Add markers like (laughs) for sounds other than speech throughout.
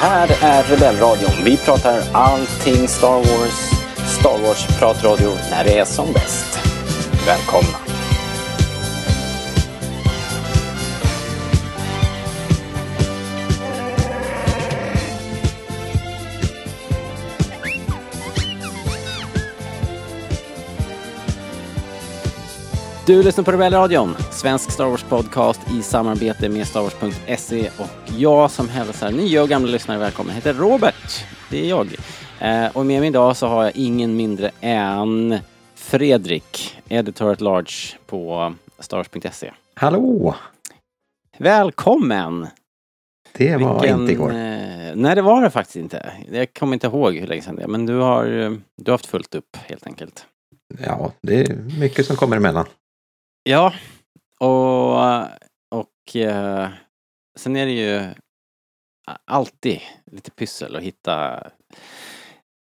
Här är Rebellradion. Vi pratar allting Star Wars. Star Wars-pratradio när det är som bäst. Välkomna! Du lyssnar på Rebellradion, svensk Star Wars-podcast i samarbete med Star Wars.se och jag som hälsar nya och gamla lyssnare välkomna heter Robert. Det är jag. Eh, och med mig idag så har jag ingen mindre än Fredrik, editor at large på Star Wars.se. Hallå! Välkommen! Det var Vilken, inte igår. eh, nej, det var det faktiskt inte. Jag kommer inte ihåg hur länge sedan det är, men du har, eh, du har haft fullt upp helt enkelt. Ja, det är mycket som kommer emellan. Ja, och, och eh, sen är det ju alltid lite pyssel att hitta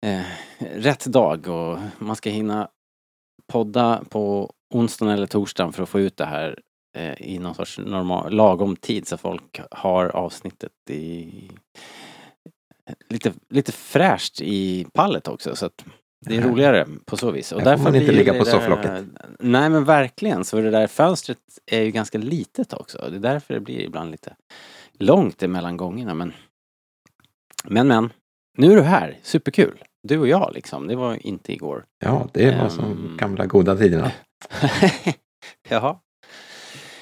eh, rätt dag och man ska hinna podda på onsdagen eller torsdagen för att få ut det här eh, i någon sorts normal, lagom tid så folk har avsnittet i lite, lite fräscht i pallet också så att det är roligare på så vis. Här får man inte ligga på där- sofflocket. Nej men verkligen, så det där fönstret är ju ganska litet också. Det är därför det blir ibland lite långt emellan gångerna men Men men, nu är du här, superkul. Du och jag liksom, det var inte igår. Ja, det var Ehm. som gamla goda tiderna. (laughs) Jaha.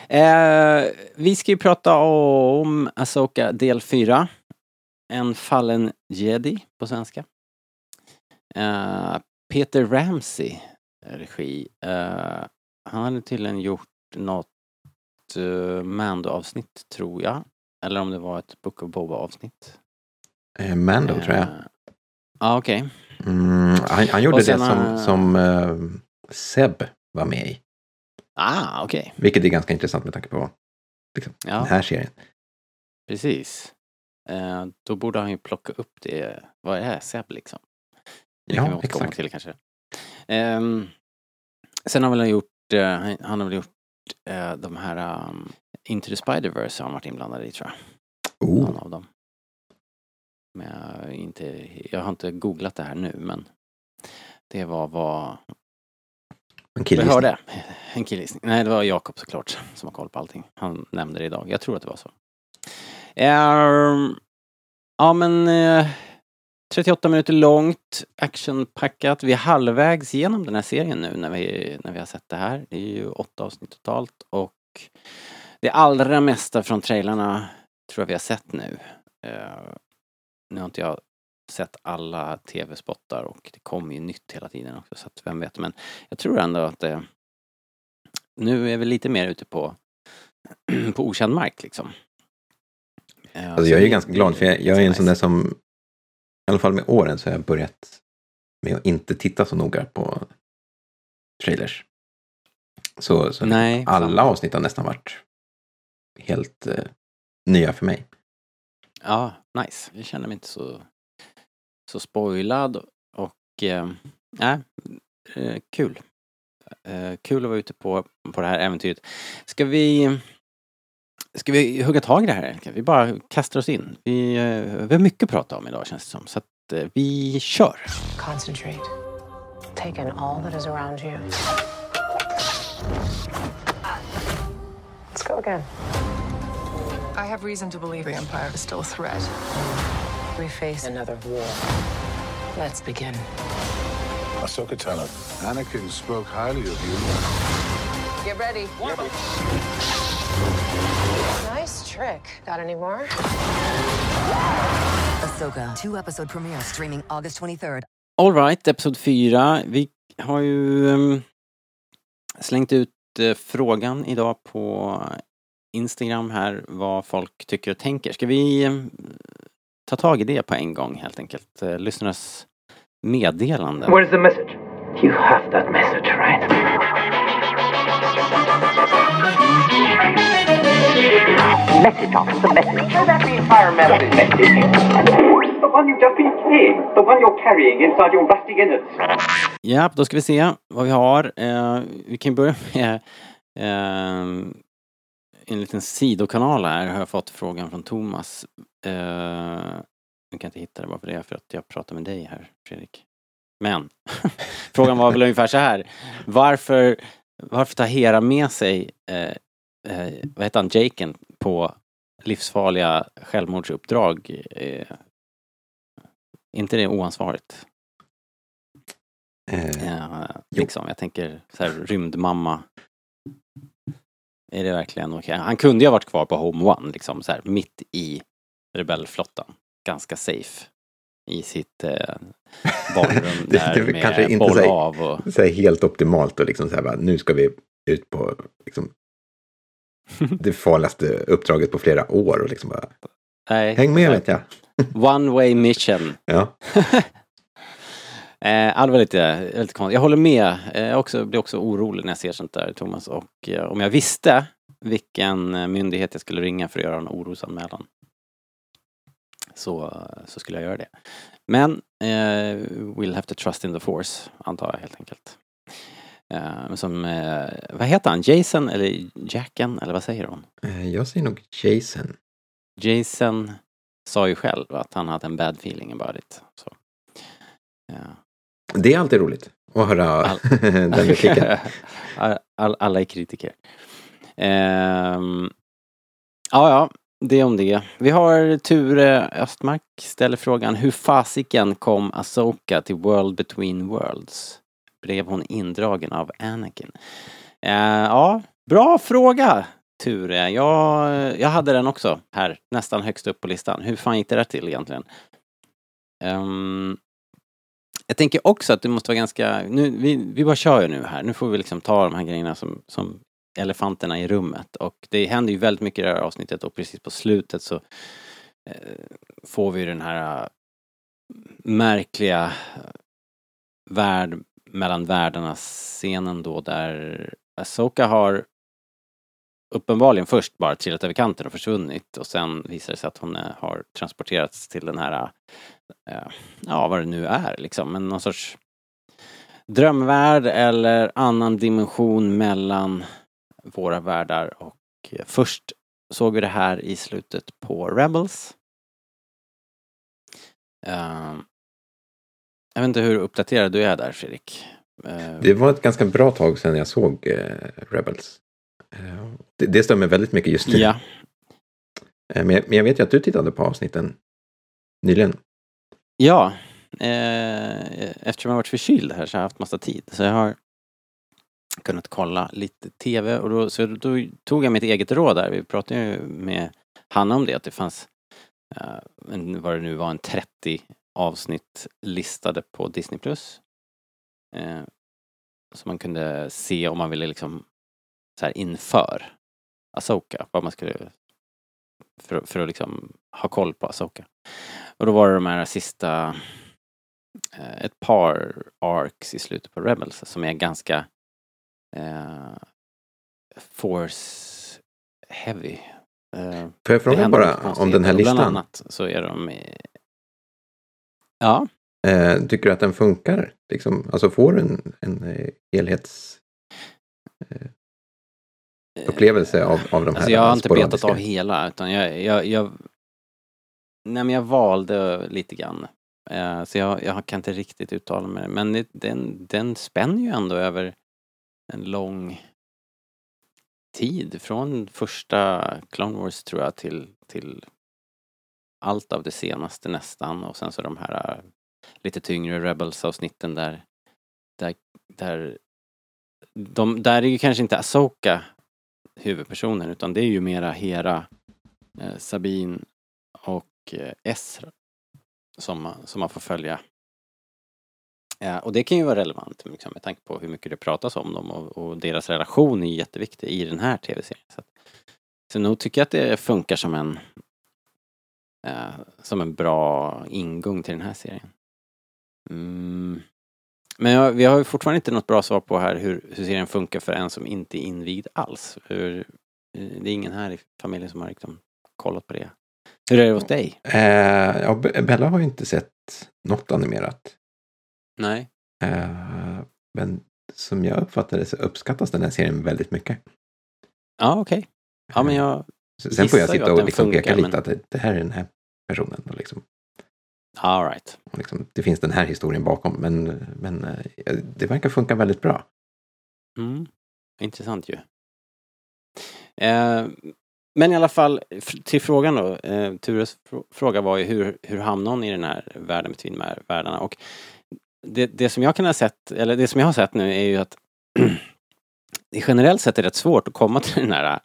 Eh, vi ska ju prata om Asoka del 4. En fallen jedi på svenska. Eh, Peter Ramsey regi. Eh, han hade tydligen gjort något uh, Mando-avsnitt tror jag. Eller om det var ett Book of Boba avsnitt. Eh, Mando tror jag. Ja, okej. Mm, han, han gjorde det som, som Seb var med i. Ah, okej. Vilket är ganska intressant med tanke på liksom, Ja. den här serien. Precis. Då borde han ju plocka upp det. Vad är Seb liksom? Det kan vi Ja, återkomma exakt. till kanske. Ehm, sen har väl han gjort, eh, han- har väl gjort eh, de här um, Into the Spider-Verse har han varit inblandad i tror jag. Någon Oh, av dem. Men jag, inte, jag har inte googlat det här nu men det var vad en vi killgissning. hörde. En killgissning. Nej, det var Jakob såklart som har koll på allting. Han nämnde det idag. Jag tror att det var så. Ehm, ja, men eh, 38 minuter långt, actionpackat. Vi är halvvägs genom den här serien nu när vi, när vi har sett det här. Det är ju åtta avsnitt totalt och det allra mesta från trailarna tror jag vi har sett nu. Eh, nu har inte jag sett alla tv-spottar och det kommer ju nytt hela tiden också så att vem vet. Men jag tror ändå att det, nu är vi lite mer ute på, (clears throat) på okänd mark liksom. Eh, Alltså, så jag är ju ganska glad för jag, jag är en sån där som, i alla fall med åren så har jag börjat med att inte titta så noga på trailers. Så, så Nej, alla samma. avsnitt har nästan varit helt eh, nya för mig. Ja, nice. Jag känner mig inte så, så spoilad och eh, nej, eh, kul. Eh, kul att vara ute på, på det här äventyret. Ska vi Ska vi hugga tag i det här? Vi bara kastar oss in. Vi, eh, vi har mycket att prata om idag känns det som. Så att eh, vi kör. Concentrate. Take in all that is around you. Let's go again. I have reason to believe the Empire is still a threat. We face another war. Let's begin. Ahsoka Tano, Anakin spoke highly of you. Get ready. Nice trick. Got any more? Ahsoka, two episode premiere streaming August 23rd. Alright, Episod 4. Vi har ju ehm, slängt ut eh, frågan idag på Instagram här vad folk tycker och tänker. Ska vi ehm, ta tag i det på en gång helt enkelt? Eh, lyssnarnas meddelanden. Where's the message? You have that message, right? Message, officer, message. Show that the entire message. Message. The one you've just been carrying. The one you're carrying inside your rusty innards. Ja, då ska vi se vad vi har. Eh, vi kan börja med eh, en liten sidokanal här har jag fått frågan från Thomas. Eh, jag kan inte hitta det bara för det, för att jag pratar med dig här, Fredrik. Men (laughs) frågan var väl ungefär så här. Varför, varför tar Hera med sig, eh, eh, vad heter han, Jaken på livsfarliga självmordsuppdrag? Eh, inte det oansvarigt? Eh, Jo. liksom, jag tänker så här, rymdmamma. Är det verkligen okej? Han kunde ju ha varit kvar på Home One, liksom så här, mitt i rebellflottan. Ganska safe. I sitt eh, (laughs) barnrum Det- där det med kanske inte boll så här- av och... så här helt optimalt och liksom så här bara, nu ska vi ut på liksom, (laughs) det farligaste uppdraget på flera år och liksom bara, Nej, häng med vet jag. One way mission. (laughs) Ja, (laughs) Eh, det var lite, lite konstigt. Jag håller med. Eh, Jag också, blir också orolig när jag ser sånt där, Thomas. Och eh, om jag visste vilken eh, myndighet jag skulle ringa för att göra en orosanmälan så, så skulle jag göra det. Men eh, we'll have to trust in the force, antar jag helt enkelt. Eh, som, eh, vad heter han? Jason eller Jacken eller vad säger hon? eh, jag säger nog Jason. Jason sa ju själv att han hade en bad feeling about it. Så. Ja. Det är alltid roligt att höra All- (laughs) den repliken. (laughs) all, all, alla är kritiker. Ehm, ja, ja, det om det. Vi har Ture Östmark ställer frågan hur fasiken kom Asoka till World Between Worlds? Blev hon indragen av Anakin? Eh, ja, bra fråga Ture. Jag, jag hade den också här, nästan högst upp på listan. Hur fan gick det där till egentligen? Um, jag tänker också att det måste vara ganska, nu, vi, vi bara kör ju nu här, nu får vi liksom ta de här grejerna som, som elefanterna i rummet och det händer ju väldigt mycket i det här avsnittet och precis på slutet så eh, får vi den här eh, märkliga eh, värld mellan världarna scenen då där Asoka har uppenbarligen först bara trillat över kanten och försvunnit och sen visar det sig att hon eh, har transporterats till den här eh, eh, ja, vad det nu är liksom, men någon sorts drömvärld eller annan dimension mellan våra världar och först såg vi det här i slutet på Rebels. Ehm, jag vet inte hur uppdaterad du är där Fredrik? Ehm, Det var ett ganska bra tag sedan jag såg eh, Rebels. Eh, det, det stämmer väldigt mycket just nu. Ja, Eh, men, jag, men jag vet ju att du tittade på avsnitten nyligen. ja. Eh, eftersom jag varit förkyld här så har jag haft massa tid. Så jag har kunnat kolla lite TV och då, så då tog jag mitt eget råd där. Vi pratade ju med Hanna om det, att det fanns eh, en, vad det nu var, en 30 avsnitt listade på Disney+. Plus. Eh, som man kunde se om man ville liksom så här inför Asoka, vad man skulle för, för att liksom ha koll på Asoka. Och då var det de här sista eh, ett par arcs i slutet på Rebels som är ganska eh, force heavy. Eh, Får jag fråga bara om den här Och Bland listan? annat så är de... Ja, Eh, tycker du att den funkar? Liksom, alltså får du en, en eh, helhets upplevelse av, av de här Alltså jag har inte betat av hela utan jag, jag, jag Nej men jag valde lite grann. Eh, så jag, jag kan inte riktigt uttala mig. Men det, den, den spänner ju ändå över en lång tid. Från första Clone Wars tror jag till, till allt av det senaste nästan och sen så de här äh, lite tyngre Rebels-avsnitten där, där, där de, där är ju kanske inte Asoka huvudpersonen utan det är ju mera Hera, eh, Sabine och eh, Esra som, man- som man får följa. Ja, och det kan ju vara relevant liksom, med tanke på hur mycket det pratas om dem och, och deras relation är jätteviktig i den här tv-serien. Så, att, så nog tycker jag att det funkar som en eh, som en bra ingång till den här serien. Mm. Men jag, vi har ju fortfarande inte något bra svar på här hur, hur serien funkar för en som inte är invigd alls. Hur, det är ingen här i familjen som har liksom kollat på det. Hur är det hos dig? Eh, ja, Be- Bella har ju inte sett något animerat. Nej. Eh, men som jag uppfattade så uppskattas den här serien väldigt mycket. Ja, okej. Ja, men jag... Så- Sen får jag sitta och liksom peka funkar, lite men- att det, det här är den här personen. Och liksom, All right. och liksom, det finns den här historien bakom. Men, men eh, det verkar funka väldigt bra. Mm. Intressant ju. Eh, men i alla fall, till frågan då. Eh, Tures fr- fråga var ju hur, hur hamnade hon i den här världen med Twinmare-världarna? Och det, det som jag kan ha sett, eller det som jag har sett nu är ju att det (clears throat) generellt sett är rätt svårt att komma till den här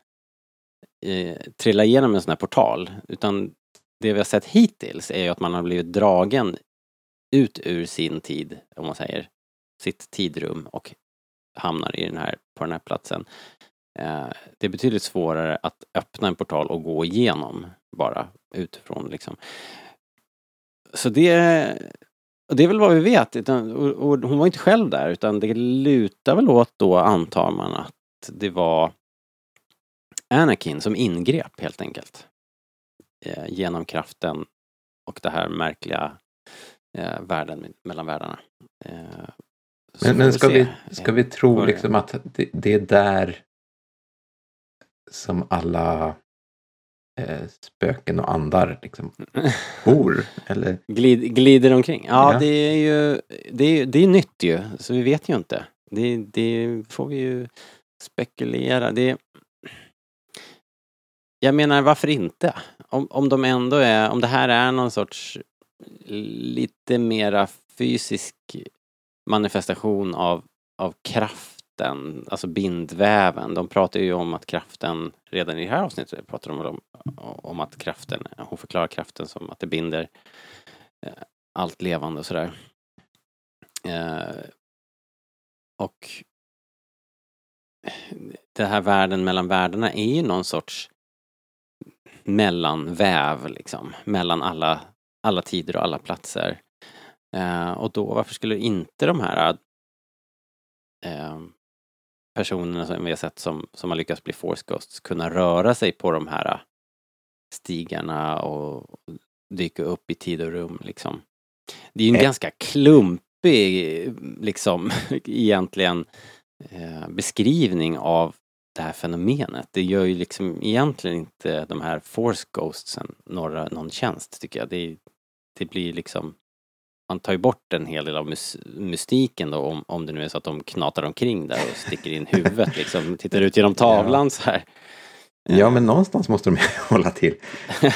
eh, trilla igenom en sån här portal. Utan det vi har sett hittills är ju att man har blivit dragen ut ur sin tid, om man säger, sitt tidrum och hamnar i den här, på den här platsen. Eh, det är betydligt svårare att öppna en portal och gå igenom bara utifrån liksom. Så det, och det är väl vad vi vet. Utan, och, och hon var inte själv där utan det lutar väl åt då antar man att det var Anakin som ingrep helt enkelt. Eh, genom kraften och det här märkliga eh, världen mellan världarna. Eh, Men, men ska, vi, ska vi tro liksom att det, det är där som alla eh, spöken och andar liksom (laughs) bor? Eller? Glid, glider omkring. Ja, Ja. det är ju det är, det är nytt ju, så vi vet ju inte. Det, det får vi ju spekulera. Det, jag menar, varför inte? Om, om de ändå är, om det här är någon sorts lite mera fysisk manifestation av, av kraften, alltså bindväven. De pratar ju om att kraften, redan i det här avsnittet pratar de om, om att kraften, hon förklarar kraften som att det binder eh, allt levande och sådär. Eh, och den här världen mellan världarna är ju någon sorts mellanväv liksom, mellan alla, alla tider och alla platser. Eh, och då varför skulle inte de här eh, personerna som vi har sett som, som har lyckats bli Force Ghosts kunna röra sig på de här stigarna och dyka upp i tid och rum liksom. Det är ju en Eh. ganska klumpig liksom (laughs) egentligen eh, beskrivning av det här fenomenet. Det gör ju liksom egentligen inte de här Force Ghostsen några, någon tjänst tycker jag. Det, det blir liksom man tar ju bort en hel del av mystiken då om, om det nu är så att de knatar omkring där och sticker in huvudet liksom, tittar ut genom (laughs) tavlan så här. Ja, men någonstans måste de (laughs) hålla till.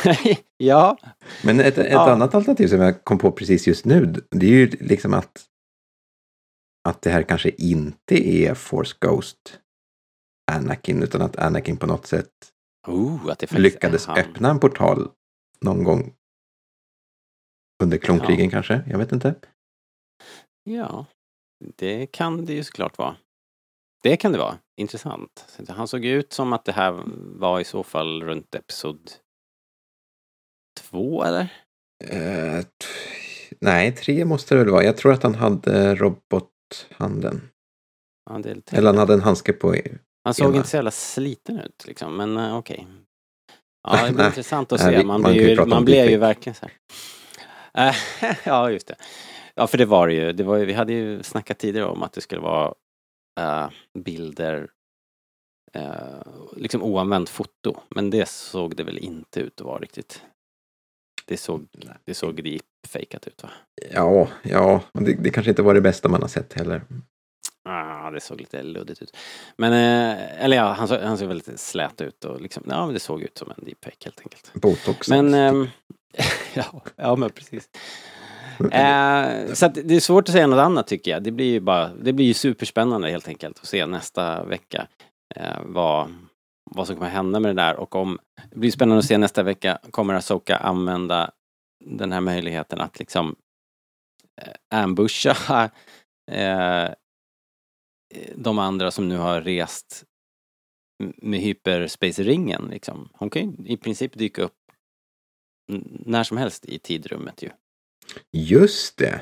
(laughs) ja, Men ett, ett Ja. annat alternativ som jag kom på precis just nu, det är ju liksom att att det här kanske inte är Force Ghost Anakin, utan att Anakin på något sätt oh, att lyckades öppna en portal någon gång under klonkrigen kanske, jag vet inte. Ja, det kan det ju såklart vara. Det kan det vara. Intressant. Han såg ut som att det här var i så fall runt episod två eller? T- nej, tre måste det väl vara. Jag tror att han hade robothanden. Ja. Eller han hade en handske på. Han såg ena. inte så jävla sliten ut liksom, men uh, okej. Ja, det blir (laughs) intressant att se. Man, man blir ju man blir ju verkligen så här. Eh, (laughs) ja, just det. Ja, för det var det ju. Det var ju. Vi hade ju snackat tidigare om att det skulle vara eh, bilder, liksom oanvänt foto. Men det såg det väl inte ut att vara riktigt. Det såg, det såg deepfakat ut va? Ja, ja, det, det kanske inte var det bästa man har sett heller. Ah, det såg lite luddigt ut. Men, eh, eller ja, han, såg- han såg väldigt slät ut och liksom, ja men det såg ut som en deepfake helt enkelt. Botox. Men, ehm, (laughs) ja, ja men precis. Eh, så att det är svårt att säga något annat tycker jag. Det blir ju bara, det blir ju superspännande helt enkelt att se nästa vecka eh, vad, vad som kommer hända med det där och om, det blir spännande att se nästa vecka, kommer Asoka använda den här möjligheten att liksom eh, ambusha (laughs) eh, de andra som nu har rest med hyperspace-ringen liksom. Hon kan ju i princip dyka upp när som helst i tidrummet ju. Just det.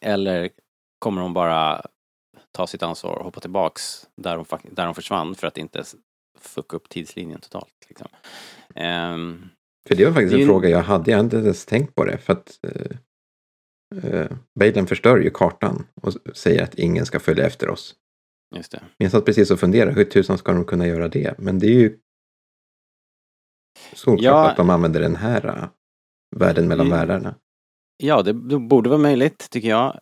Eller kommer hon bara ta sitt ansvar och hoppa tillbaks där hon, där hon försvann för att inte fucka upp tidslinjen totalt. Liksom. Ehm, För det var faktiskt Det en ju- fråga jag hade. Jag hade inte ens tänkt på det. För att eh, Balen förstör ju kartan och säger att ingen ska följa efter oss. just det. Men jag satt precis och funderade, hur tusan ska de kunna göra det? Men det är ju solklart Ja. att de använder den här uh, världen mellan Mm. världarna. Ja, det, det borde vara möjligt, tycker jag.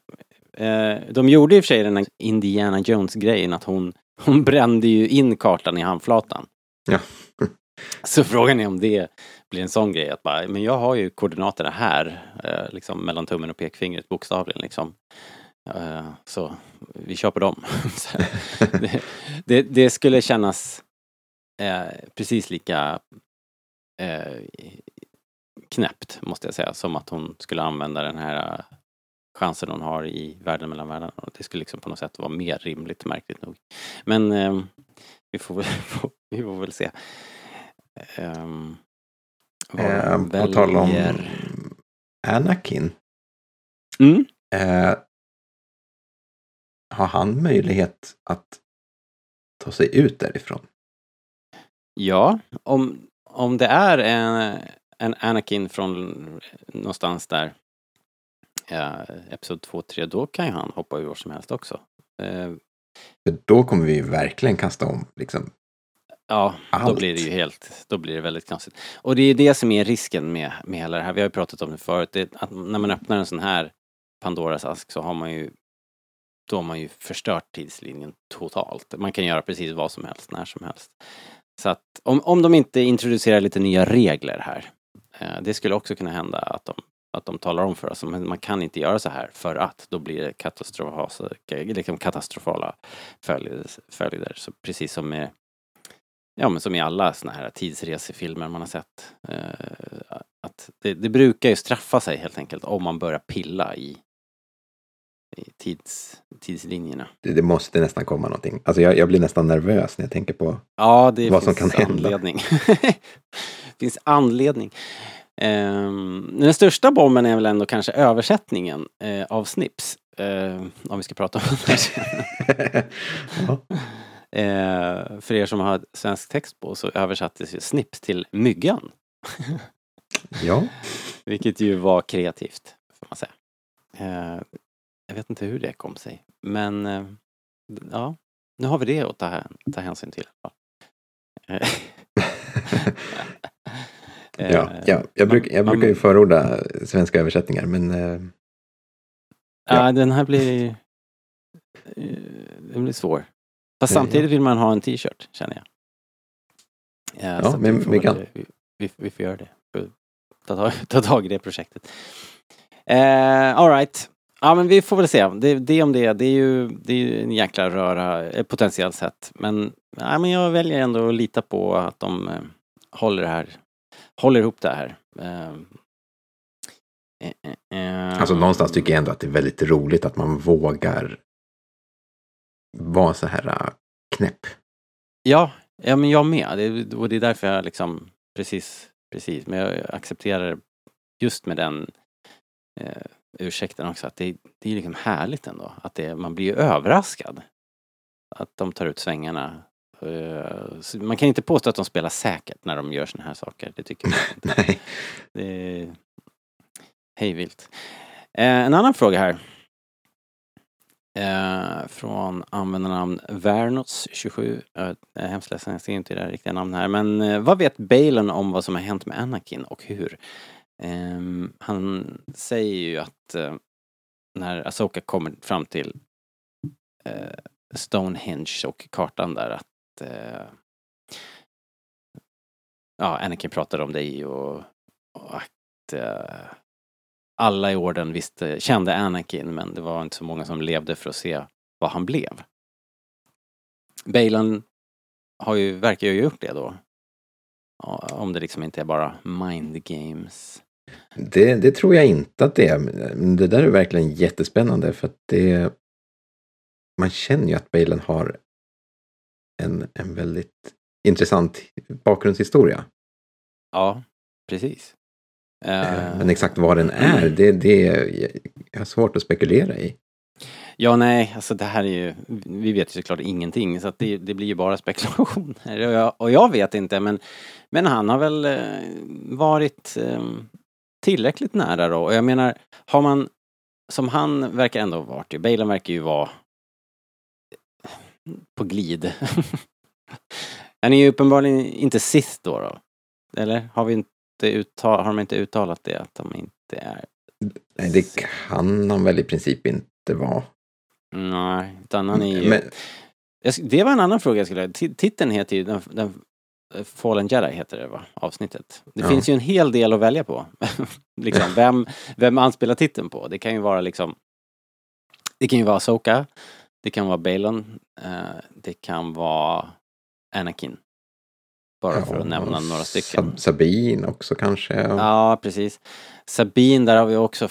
Eh, de gjorde i och för sig den här Indiana Jones-grejen att hon, (laughs) hon brände ju in kartan i handflatan. Ja. Så frågan är om det blir en sån grej att bara, men jag har ju koordinaterna här, eh, liksom mellan tummen och pekfingret bokstavligen liksom. Eh, så vi kör på dem. (laughs) Det, det, det skulle kännas eh, precis lika eh, knäppt, måste jag säga, som att hon skulle använda den här eh, chansen hon har i världen mellan världarna. Och Det skulle liksom på något sätt vara mer rimligt, märkligt nog. Men eh, vi, får väl, (laughs) vi får väl se. Um, Eh, på tal om Anakin. Mm. Eh, har han möjlighet att ta sig ut därifrån? Ja, om, om det är en, en Anakin från någonstans där, eh, Episod 2, 3, då kan ju han hoppa ur var som helst också. Eh, För då kommer vi verkligen kasta om liksom, Ja, då Allt. blir det ju helt, då blir det väldigt konstigt. Och det är det som är risken med, med hela det här. Vi har ju pratat om det förut. Det, att när man öppnar en sån här Pandoras ask så har man ju, då har man ju förstört tidslinjen totalt. Man kan göra precis vad som helst, när som helst. Så att om, om de inte introducerar lite nya regler här, eh, det skulle också kunna hända att de, att de talar om för oss, men man kan inte göra så här för att då blir det katastrofala, liksom katastrofala följder, följder. Så precis som med Ja men som i alla såna här tidsresefilmer man har sett. Eh, att det, det brukar ju straffa sig helt enkelt om man börjar pilla i, i tids, tidslinjerna. det, det måste nästan komma någonting. Alltså jag, jag blir nästan nervös när jag tänker på Ja, det Vad som kan hända. anledning. (laughs) finns anledning. Ehm, den största bomben är väl ändå kanske översättningen eh, av Snips. Eh, om vi ska prata om det (laughs) ja. Eh, för er som har svensk text på så översattes ju Snips till Myggan. (laughs) ja, Vilket ju var kreativt, får man säga. Eh, jag vet inte hur det kom sig. Men eh, ja, nu har vi det att ta, ta hänsyn till. (laughs) Ja. Eh, ja, ja. Jag, bruk, jag brukar ju förorda svenska översättningar men eh, Ja, den här blir... eh, Den blir svår. Fast Ja, samtidigt vill man ha en t-shirt, känner jag. Ja, att men vi får vi kan- Vi, vi, vi får göra det. Ta tag, (laughs) ta tag i det projektet. Eh, all right. Ja, men vi får väl se. Det, det om det. Det är ju, det är ju en jäkla röra eh, potentiellt sett. Men, ja, men jag väljer ändå att lita på att de eh, håller det här, håller ihop det här. Eh, eh, eh, eh. alltså någonstans tycker jag ändå att det är väldigt roligt att man vågar vara så här äh, knäpp. Ja, ja men jag med. Det, och det är därför jag liksom, precis, precis. Men jag accepterar just med den eh, ursäkten också att det, det är liksom härligt ändå. Att det, man blir överraskad. Att de tar ut svängarna. Eh, så man kan inte påstå att de spelar säkert när de gör såna här saker. Det tycker jag (laughs) inte. Nej. Det är hejvilt. Eh, en annan fråga här. Eh, från användarnamn Vernos27. Jag är eh, hemskt ledsen, jag ser inte det riktiga namn här. Men eh, vad vet Balen om vad som har hänt med Anakin och hur? Eh, han säger ju att eh, när Asoka kommer fram till eh, Stonehenge och kartan där att eh, ja, Anakin pratade om dig och, och att eh, alla i orden visste, kände Anakin men det var inte så många som levde för att se vad han blev. Baylan har ju, verkar ju ha gjort det då. Om det liksom inte är bara mind games. Det, det tror jag inte att det är. Det där är verkligen jättespännande för att det... Man känner ju att Balen har en, en väldigt intressant bakgrundshistoria. Ja, precis. Eh, Men exakt vad den är, det, det är svårt att spekulera i. Ja, nej, alltså det här är ju, vi vet ju såklart ingenting så att det, det blir ju bara spekulationer. Och jag, och jag vet inte men, men han har väl eh, varit eh, tillräckligt nära då. Och jag menar, har man, som han verkar ändå ha varit ju, Balen verkar ju vara på glid. (laughs) han är ju uppenbarligen inte Sith då, då. Eller har vi inte uttal, har de inte uttalat det att de inte är Nej, det kan han väl i princip inte vara. Nej, utan han är ju... Men, Det var en annan fråga jag skulle Ti- Titeln heter ju den, den, Fallen Jedi heter det va? Avsnittet. Det Ja. finns ju en hel del att välja på. (laughs) liksom, vem, vem anspelar titeln på? Det kan ju vara liksom Det kan ju vara Soka Det kan vara Balon eh, Det kan vara Anakin. Bara för att nämna några stycken. Sab- Sabine också kanske. Ja, precis. Sabine, där har vi också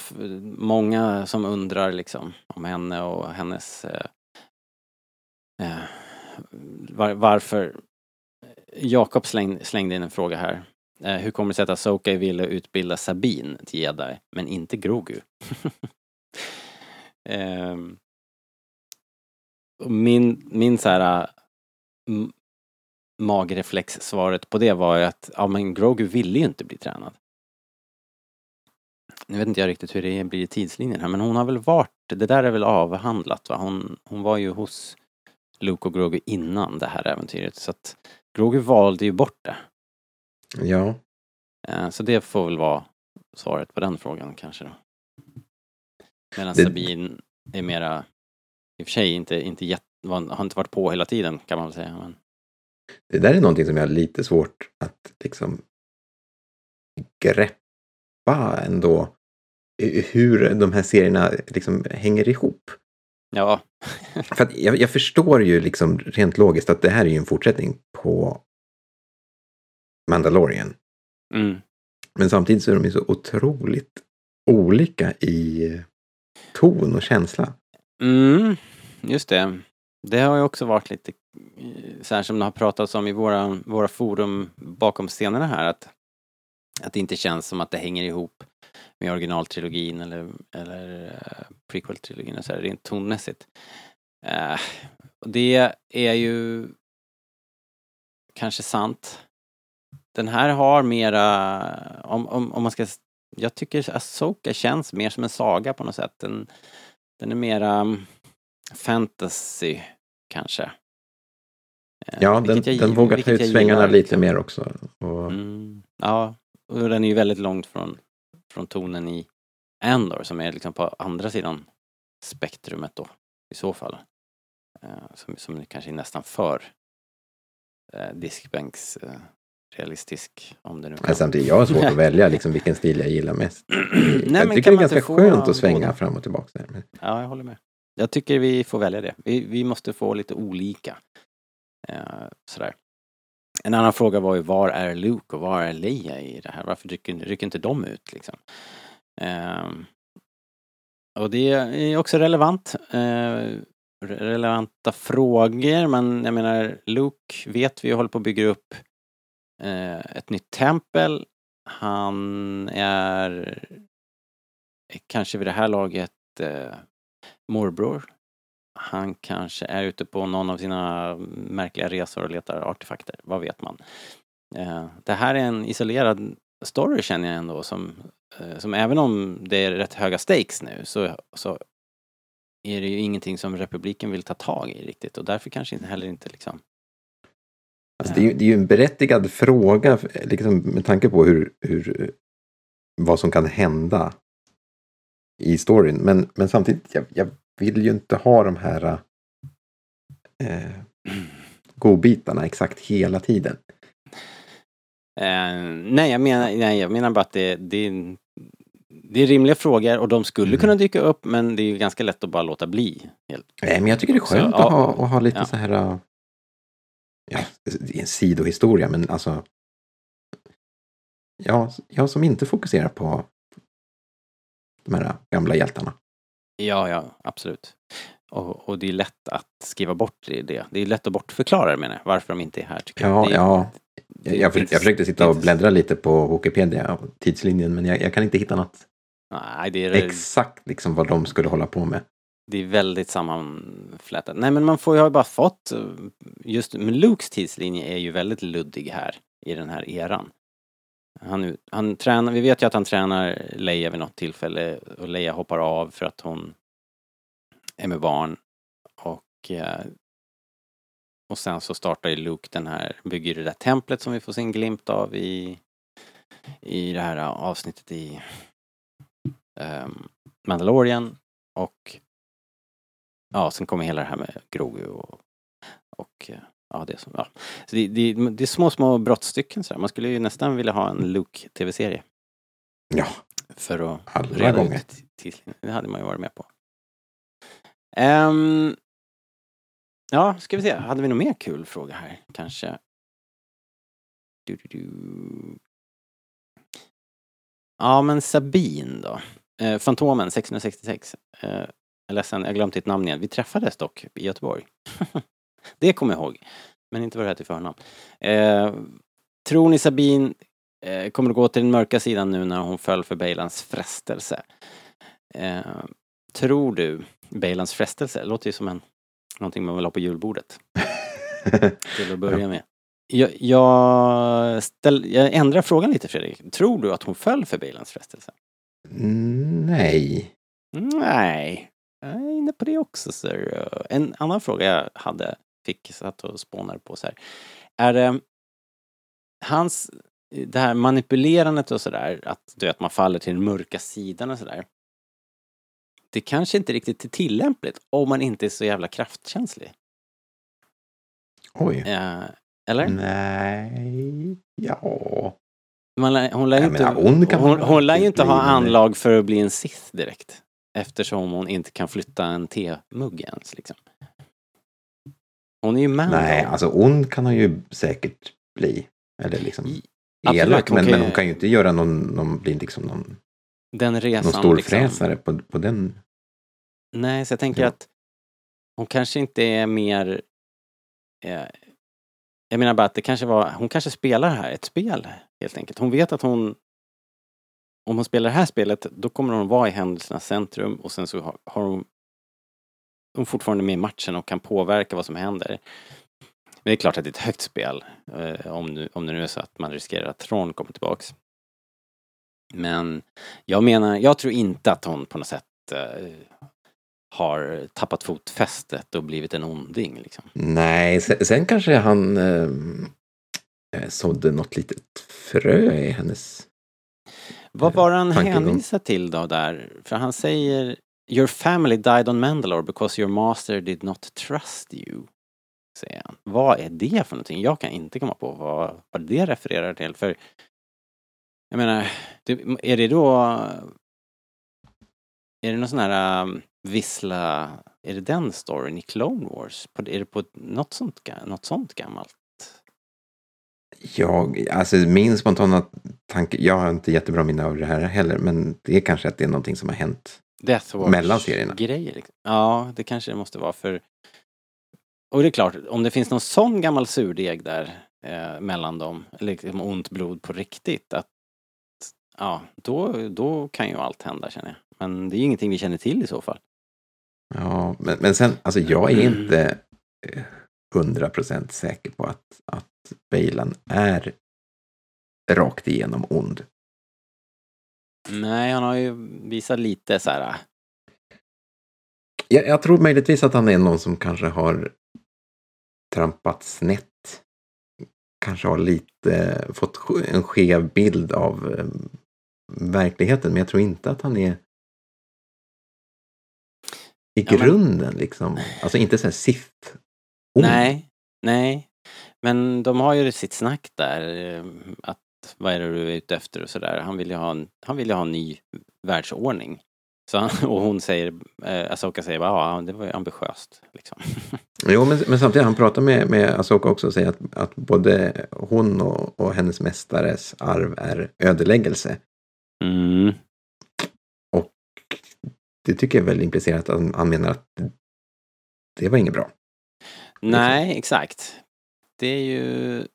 många som undrar liksom om henne och hennes... Eh, eh, var, varför... Jakob släng, slängde in en fråga här. Eh, hur kommer det sig att Asoka ville utbilda Sabine till jedi, men inte Grogu? (laughs) Och min, min så här... magreflex-svaret på det var ju att, ja men Grogu ville ju inte bli tränad. Nu vet inte jag riktigt hur det blir i tidslinjen här men hon har väl varit, det där är väl avhandlat va? Hon, hon var ju hos Luke och Grogu innan det här äventyret så att Grogu valde ju bort det. Ja. Eh, Så det får väl vara svaret på den frågan kanske då. Medan Det- Sabine är mera, i och för sig inte, inte jätte, har inte varit på hela tiden kan man väl säga. Men, Det där är någonting som jag har lite svårt att liksom greppa ändå. Hur de här serierna liksom hänger ihop. ja, (laughs) För att jag, jag förstår ju liksom rent logiskt att det här är ju en fortsättning på Mandalorian. mm. Men samtidigt så är de ju så otroligt olika i ton och känsla. Mm, just det. Det har ju också varit lite eh, så här som det har pratats om i våra, våra forum bakom scenerna här att, att det inte känns som att det hänger ihop med originaltrilogin eller, eller uh, prequel-trilogin så här, rent tonmässigt. Uh, det är ju kanske sant. Den här har mera, om, om, om man ska, jag tycker Asoka känns mer som en saga på något sätt. Den, den är mera mm, fantasy, kanske. Eh, Ja, den, jag- den vågar ta ut svängarna gillar, lite liksom. mer också. Och, Mm, ja, och den är ju väldigt långt från, från tonen i Andor som är liksom på andra sidan spektrumet då, i så fall. Eh, som, som kanske är nästan för eh, diskbänks eh, realistisk, om det nu Men samtidigt, jag har svårt att välja liksom vilken stil jag gillar mest. Nej, men jag kan tycker det är ganska skönt att svänga båda? fram och tillbaka. Ja, jag håller med. Jag tycker vi får välja det. Vi, vi måste få lite olika. Eh, sådär. En annan fråga var ju var är Luke och var är Leia i det här? Varför rycker, rycker inte de ut liksom? Eh, och det är också relevant. Eh, relevanta frågor men jag menar Luke vet vi håller på att bygga upp eh, ett nytt tempel. Han är kanske vid det här laget eh, morbror. Han kanske är ute på någon av sina märkliga resor och letar artefakter. Vad vet man? Eh, det här är en isolerad story känner jag ändå som, eh, som även om det är rätt höga stakes nu så, så är det ju ingenting som republiken vill ta tag i riktigt och därför kanske inte heller inte liksom alltså, det, är ju, det är ju en berättigad fråga liksom, med tanke på hur, hur, vad som kan hända i storyn. Men, men samtidigt, jag, jag vill ju inte ha de här eh, godbitarna exakt hela tiden. Eh, nej, jag menar, nej, jag menar bara att det, det, det är rimliga frågor och de skulle Mm. kunna dyka upp men det är ju ganska lätt att bara låta bli. Helt. Nej, men jag tycker det är skönt Så, ja. att, ha, att ha lite Ja. så här... äh, Ja, det är en sidohistoria, men alltså... Ja, jag som inte fokuserar på de här gamla hjältarna. Ja, ja, absolut. Och, och det är lätt att skriva bort det. Det är lätt att bortförklara menar jag, varför de inte är här tycker Ja, jag. Ja. Jag, jag, finns- jag försökte sitta och bläddra lite på Wikipedia tidslinjen, men jag, jag kan inte hitta något Nej, det är, exakt liksom vad de skulle hålla på med. det är väldigt sammanflätat. Nej, men man får ju bara fått, just Lukes tidslinje är ju väldigt luddig här i den här eran. Han, han tränar, vi vet ju att han tränar Leia vid något tillfälle och Leia hoppar av för att hon är med barn. Och, eh, och sen så startar ju Luke den här, bygger det där templet som vi får se en glimt av i, i det här eh, avsnittet i um, Mandalorian. Och ja, sen kommer hela det här med Grogu och, och eh, ja, det som, ja. Så det, det, det är små, små brottstycken så här. Man skulle ju nästan vilja ha en Luke-tv-serie Ja, för att alla reda gånger. ut tidslinjen. Det hade man ju varit med på. Ehm, ja, ska vi se. Hade vi någon mer kul fråga här? Kanske? Du, du, du. Ja, men Sabine då. Eh, Fantomen 666. Eh, jag är ledsen, jag glömt ditt namn igen. Vi träffades dock i Göteborg. (laughs) det kommer jag ihåg. Men inte vad det heter i förnamn. Eh, tror ni Sabine eh, kommer att gå till den mörka sidan nu när hon föll för Bejlans frestelse? Eh, tror du Bejlans frestelse? Det låter ju som en, någonting man vill ha på julbordet. (laughs) Till att börja med. Jag, jag, ställ, jag ändrar frågan lite Fredrik. Tror du att hon föll för Bejlans frestelse? Nej. Nej. Jag är inne på det också. Sir. En annan fråga jag hade, fick, satt och spånade på så här. Är det hans, det här manipulerandet och sådär, att du vet, man faller till den mörka sidan och sådär. Det kanske inte riktigt är tillämpligt om man inte är så jävla kraftkänslig. Oj. Eh, eller? Nej. Ja. Man, hon lär ju inte, hon, man hon lär inte ha anlag för att bli en Sith direkt. Eftersom hon inte kan flytta en temugg ens liksom. Hon är ju Mando. Nej, alltså ond kan hon ju säkert bli. Eller liksom I- elak, hon men, men hon kan ju inte göra någon, någon bli liksom någon, Den resan någon stor liksom. fräsare på, på den. Nej, så jag tänker Ja. att hon kanske inte är mer... Eh, jag menar bara att det kanske var, hon kanske spelar här ett spel helt enkelt. Hon vet att hon om hon spelar det här spelet, då kommer hon vara i händelsernas centrum och sen så har, har hon, hon fortfarande med i matchen och kan påverka vad som händer. Men det är klart att det är ett högt spel, eh, om, nu, om det nu är så att man riskerar att Thrawn kommer tillbaks. Men jag menar, jag tror inte att hon på något sätt eh, har tappat fotfästet och blivit en onding. Liksom. Nej, sen, sen kanske han eh, eh, sådde något litet frö i hennes... Vad var han hänvisar till då där? För han säger Your family died on Mandalore because your master did not trust you. Säger han. Vad är det för någonting? Jag kan inte komma på vad, vad det refererar till. För jag menar, det, är det då... Är det någon sån här um, vissla... Är det den storyn i Clone Wars? På, är det på något sånt, något sånt gammalt? Jag, alltså min spontana tanke, jag har inte jättebra minne av det här heller, men det är kanske att det är någonting som har hänt. Death Watch Mellan serierna. grejer. Liksom. Ja, det kanske det måste vara för... Och det är klart, om det finns någon sån gammal surdeg där eh, mellan dem, eller liksom ont blod på riktigt, att ja, då, då kan ju allt hända känner jag. Men det är ju ingenting vi känner till i så fall. Ja, men, men sen, alltså jag är inte eh, hundra procent säker på att, att Bailan är rakt igenom ond. Nej, han har ju visat lite så här. Jag, jag tror möjligtvis att han är någon som kanske har trampat snett. Kanske har lite fått en skev bild av eh, verkligheten, men jag tror inte att han är i Ja, men- grunden liksom. Alltså inte så här Sith ond. Nej, nej. Men de har ju sitt snack där. eh, Vad är det du är ute efter och sådär. Han vill ju ha en, han vill ha en ny världsordning. Så han, (laughs) och hon säger, eh, Asoka säger bara, ja det var ju ambitiöst. Liksom. (laughs) Jo, men, men samtidigt, han pratar med, med Asoka också och säger att, att både hon och, och hennes mästares arv är ödeläggelse. Mm. Och det tycker jag väl implicerar att han, han menar att det var inget bra. Nej, exakt. Det är ju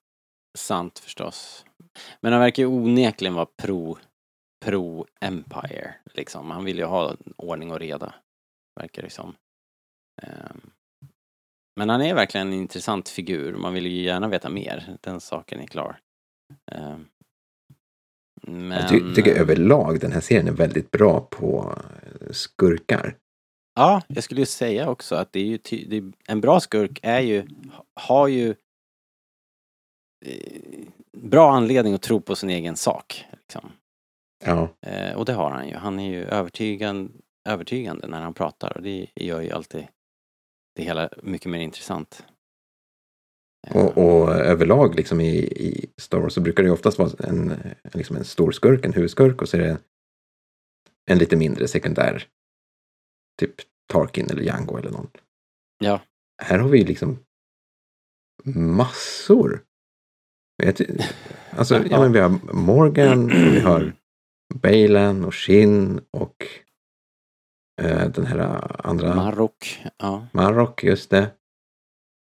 sant förstås. Men han verkar ju onekligen vara pro, pro Empire, liksom. Han vill ju ha ordning och reda, verkar det som. Ehm, Men han är verkligen en intressant figur. Man vill ju gärna veta mer. Den saken är klar. Ehm, Men... Jag ty, tycker överlag den här serien är väldigt bra på eh, skurkar. Ja, jag skulle ju säga också att det är ju det är, en bra skurk är ju, har ju eh, bra anledning att tro på sin egen sak. Liksom. Ja, Eh, och det har han ju. Han är ju övertygande, övertygande när han pratar och det gör ju alltid det hela mycket mer intressant. Eh, och, och överlag liksom i, i Star Wars så brukar det ju oftast vara en, liksom en stor skurk, en huvudskurk och så är det en lite mindre sekundär. Typ Tarkin eller Django eller någon. Ja. Här har vi liksom massor. Alltså, ja. Ja. men vi har Morgan, vi har Baylan och Shin och eh, den här andra Marok, ja. Marok, just det.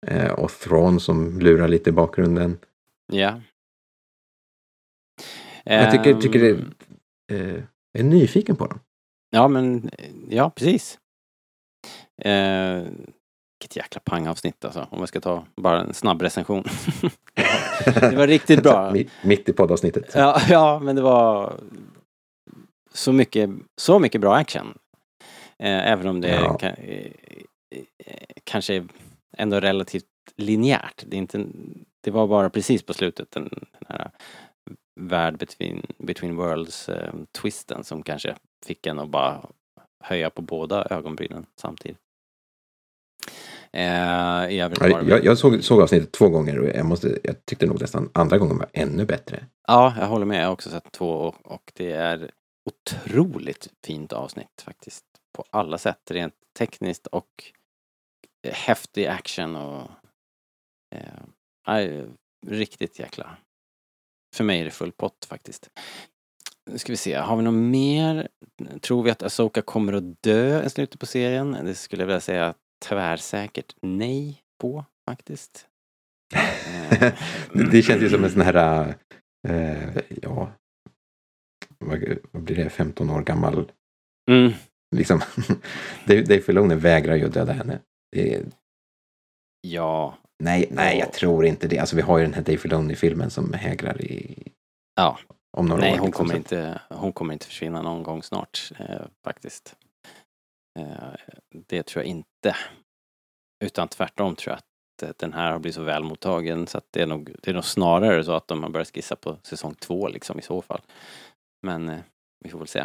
Eh, och Thrawn som lurar lite i bakgrunden. ja. Jag tycker, tycker Ehm, det, eh, jag är nyfiken på dem. Ja men, ja precis. Eh, vilket jäkla pangavsnitt alltså, om jag ska ta bara en snabb recension. (laughs) det var riktigt bra. (laughs) mitt, i poddavsnittet. Ja, ja, men det var så mycket, så mycket bra action. Eh, även om det Ja. kan, eh, eh, kanske är ändå relativt linjärt. Det, är inte, det var bara precis på slutet den, den här värld between, between worlds eh, twisten som kanske fick en att bara höja på båda ögonbrynen samtidigt. Eh, I övrigt var Ja, det jag, jag såg, såg avsnittet två gånger och jag, måste, jag tyckte nog nästan andra gången var ännu bättre. Ja, jag håller med. Jag har också sett två och, och det är otroligt fint avsnitt faktiskt. På alla sätt, rent tekniskt och häftig action och... Eh, riktigt jäkla... För mig är det full pott faktiskt. Nu ska vi se, har vi något mer? Tror vi att Asoka kommer att dö i slutet på serien? Det skulle jag vilja säga tvärsäkert nej på faktiskt. (laughs) Det känns ju som en sån här, eh, ja, vad, vad blir det, 15 år gammal, Mm, liksom. (laughs) Dave Filoni vägrar ju att döda henne. Det ja, nej, nej, jag Ja. tror inte det. Alltså vi har ju den här Dave Filoni-filmen som hägrar i, Ja. om några Nej, år. hon liksom. kommer, Så- inte, hon kommer inte försvinna någon gång snart eh, faktiskt. Eh, det tror jag inte. Utan tvärtom tror jag att eh, den här har blivit så väl mottagen så att det är nog, det är nog snarare så att de har börjat skissa på säsong två liksom i så fall. Men eh, vi får väl se.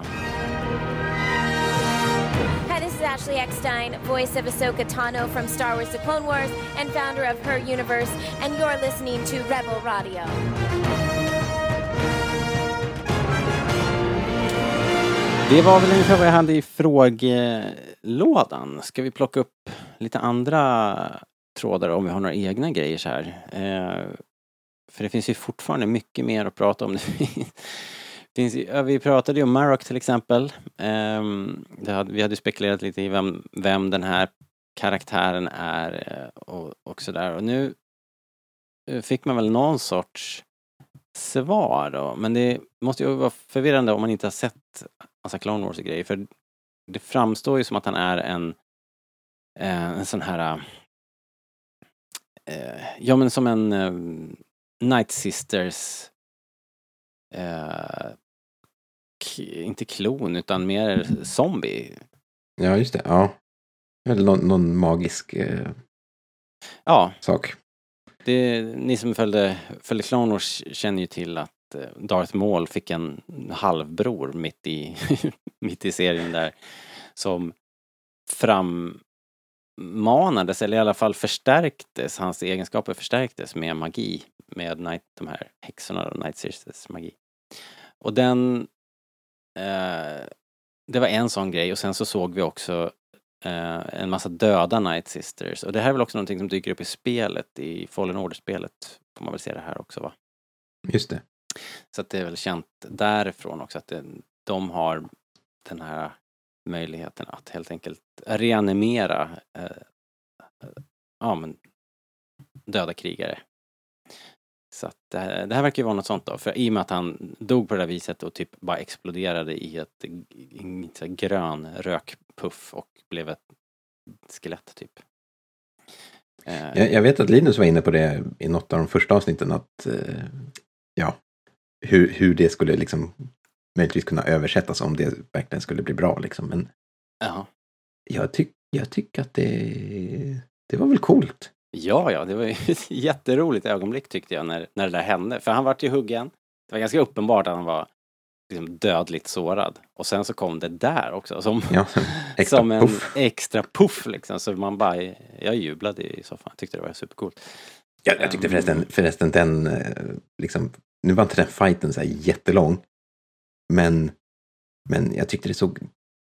Ashley Eckstein, voice of Ahsoka Tano from Star Wars The Clone Wars and founder of Her Universe, and you're listening to Rebel Radio. Det var väl ungefär vad jag hade i frågelådan. Ska vi plocka upp lite andra trådar om vi har några egna grejer så här? Eh, för det finns ju fortfarande mycket mer att prata om. (laughs) Finns, vi pratade ju om Marock till exempel. Ehm, det hade, vi hade spekulerat lite i vem, vem den här karaktären är eh, och, och sådär. Och nu eh, fick man väl någon sorts svar då. Men det måste ju vara förvirrande om man inte har sett massa Clone Wars och grejer. För det framstår ju som att han är en, eh, en sån här... Eh, ja men som en eh, Night Sisters... Eh, inte klon utan mer zombie. Ja, just det. Ja. Eller någon, någon magisk eh, Ja, sak det, ni som följde, följde Clone Wars känner ju till att eh, Darth Maul fick en halvbror mitt i, (laughs) mitt i serien där som frammanades, eller i alla fall förstärktes, hans egenskaper förstärktes med magi. Med night, de här häxorna och Night Sisters magi. Och den... Eh, det var en sån grej och sen så såg vi också eh, en massa döda Night Sisters. Och det här är väl också någonting som dyker upp i spelet, i Fallen Order-spelet. Får man väl se det här också va? Just det. Så att det är väl känt därifrån också att det, de har den här möjligheten att helt enkelt reanimera eh, ja, men, döda krigare. Så att det här, det här verkar ju vara något sånt då, för i och med att han dog på det där viset och typ bara exploderade i ett, i här grön rökpuff och blev ett skelett typ. Eh, Jag, jag vet att Linus var inne på det i något av de första avsnitten att eh, ja, hur, hur det skulle liksom möjligtvis kunna översättas om det verkligen skulle bli bra liksom. Men ja. jag, tyck, jag tycker att det, det var väl coolt. Ja, ja, det var ju (laughs) ett jätteroligt ögonblick tyckte jag när, när det där hände. För han vart ju huggen. Det var ganska uppenbart att han var liksom dödligt sårad. Och sen så kom det där också. Som, Ja, (laughs) som en puff. extra puff liksom. Så man bara, jag jublade i soffan. Jag tyckte det var supercoolt. Jag, jag tyckte förresten, förresten den, eh, liksom, nu var inte den fighten så här jättelång. Men, men jag tyckte det såg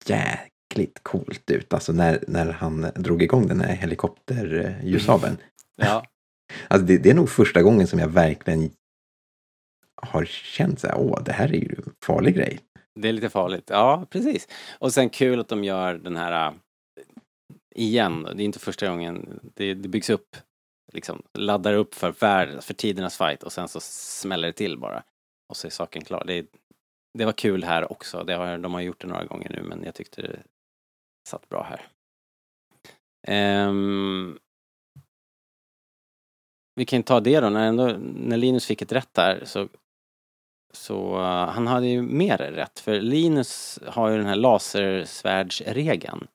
jäkligt coolt ut. Alltså när, när han drog igång den här helikopterljussabeln. Ja, Alltså det, det är nog första gången som jag verkligen har känt så här, åh, det här är ju en farlig grej. det är lite farligt. Ja, precis. Och sen kul att de gör den här äh, igen. Det är inte första gången. Det, det byggs upp, liksom laddar upp för, värld, för tidernas fight och sen så smäller det till bara. Och så är saken klar. Det, det var kul här också. Det har, de har gjort det några gånger nu men jag tyckte det satt bra här. Ehm, vi kan ta det då, när, ändå, när Linus fick ett rätt där så, så uh, han hade ju mer rätt för Linus har ju den här lasersvärdsregeln.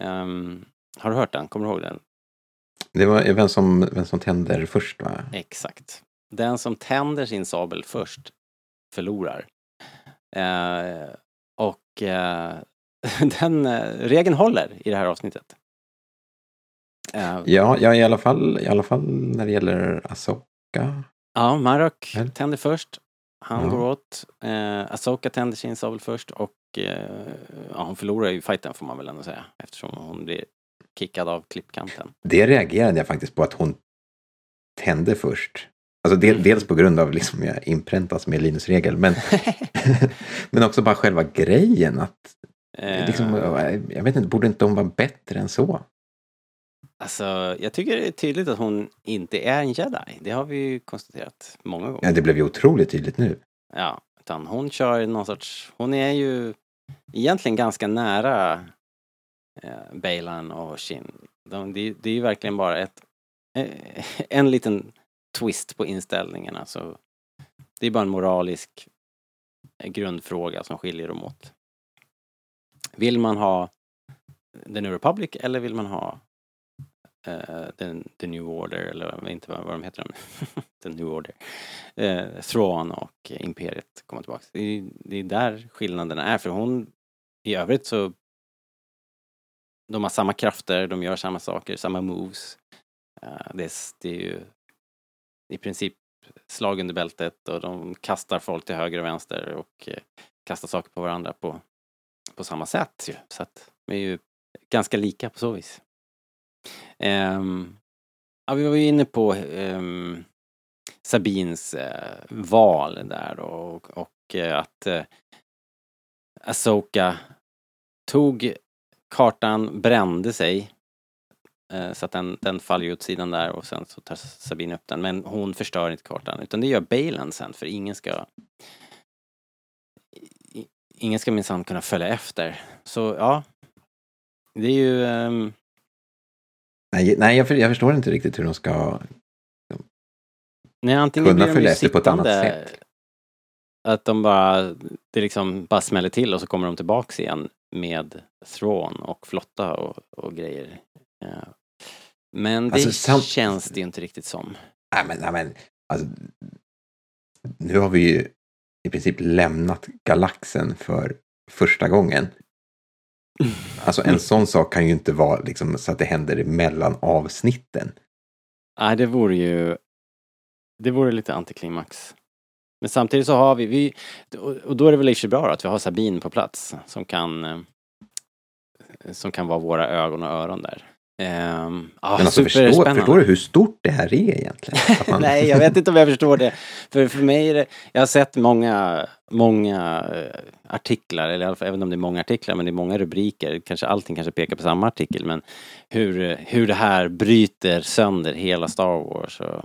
Ehm, har du hört den? Kommer du ihåg den? Det var vem som, vem som tänder först va? Exakt. Den som tänder sin sabel först förlorar. Eh, och eh, (laughs) den eh, regeln håller i det här avsnittet. Ja, ja i, alla fall, i alla fall när det gäller Asoka. Ja, Marok Eller? tänder först. Han Ja. går åt. Eh, Asoka tänder sin sabel först och eh, ja, hon förlorar ju fighten får man väl ändå säga eftersom hon blir kickad av klippkanten. Det reagerade jag faktiskt på att hon tände först. Alltså del, dels på grund av liksom jag inpräntas med Linus regel, men, (laughs) (laughs) men också bara själva grejen att liksom, jag vet inte, borde inte hon vara bättre än så? Alltså, jag tycker det är tydligt att hon inte är en jedi. Det har vi ju konstaterat många gånger. Ja, det blev ju otroligt tydligt nu. Ja, utan hon kör någon sorts, hon är ju egentligen ganska nära eh, Baylan och Shin. De, det, det är ju verkligen bara ett, eh, (laughs) en liten twist på inställningen. Alltså, det är bara en moralisk eh, grundfråga som skiljer dem åt. Vill man ha The New Republic eller vill man ha uh, the, the New Order eller jag vet inte vad, vad de heter. (laughs) The New Order. Uh, Thrawn och Imperiet kommer tillbaka. Det är, det är där skillnaderna är för hon i övrigt så de har samma krafter, de gör samma saker, samma moves. Uh, det, är, det är ju i princip slag under bältet och de kastar folk till höger och vänster och kastar saker på varandra på, på samma sätt ju. Så att de är ju ganska lika på så vis. Um, ja, vi var ju inne på um, Sabins uh, val där då, och, och uh, att eh, uh, Asoka tog kartan, brände sig så att den, den faller ju åt sidan där och sen så tar Sabine upp den. Men hon förstör inte kartan utan det gör Balen sen för ingen ska ingen ska minsann kunna följa efter. Så ja, det är ju ehm, Nej, nej jag, för, jag förstår inte riktigt hur de ska... Nej, antingen kunna följa efter på ett annat sätt. Att de bara, det liksom bara smäller till och så kommer de tillbaks igen med Thrawn och flotta och, och grejer. Ja. Men det Alltså, sam- känns det ju inte riktigt som. Nej, men, nej, men alltså, nu har vi ju i princip lämnat galaxen för första gången. (laughs) Alltså en sån sak kan ju inte vara liksom så att det händer mellan avsnitten. Nej, det vore ju... Det vore lite antiklimax. Men samtidigt så har vi, vi och då är det väl i bra att vi har Sabine på plats som kan eh, som kan vara våra ögon och öron där. Ehm, ah, Men alltså förstår, förstår du hur stort det här är egentligen? (laughs) Man- Nej, jag vet inte om jag förstår det. För, för mig är det, jag har sett många, många eh, artiklar, eller i alla fall, även om det är många artiklar, men det är många rubriker. Kanske allting kanske pekar på samma artikel, men hur, hur det här bryter sönder hela Star Wars. Och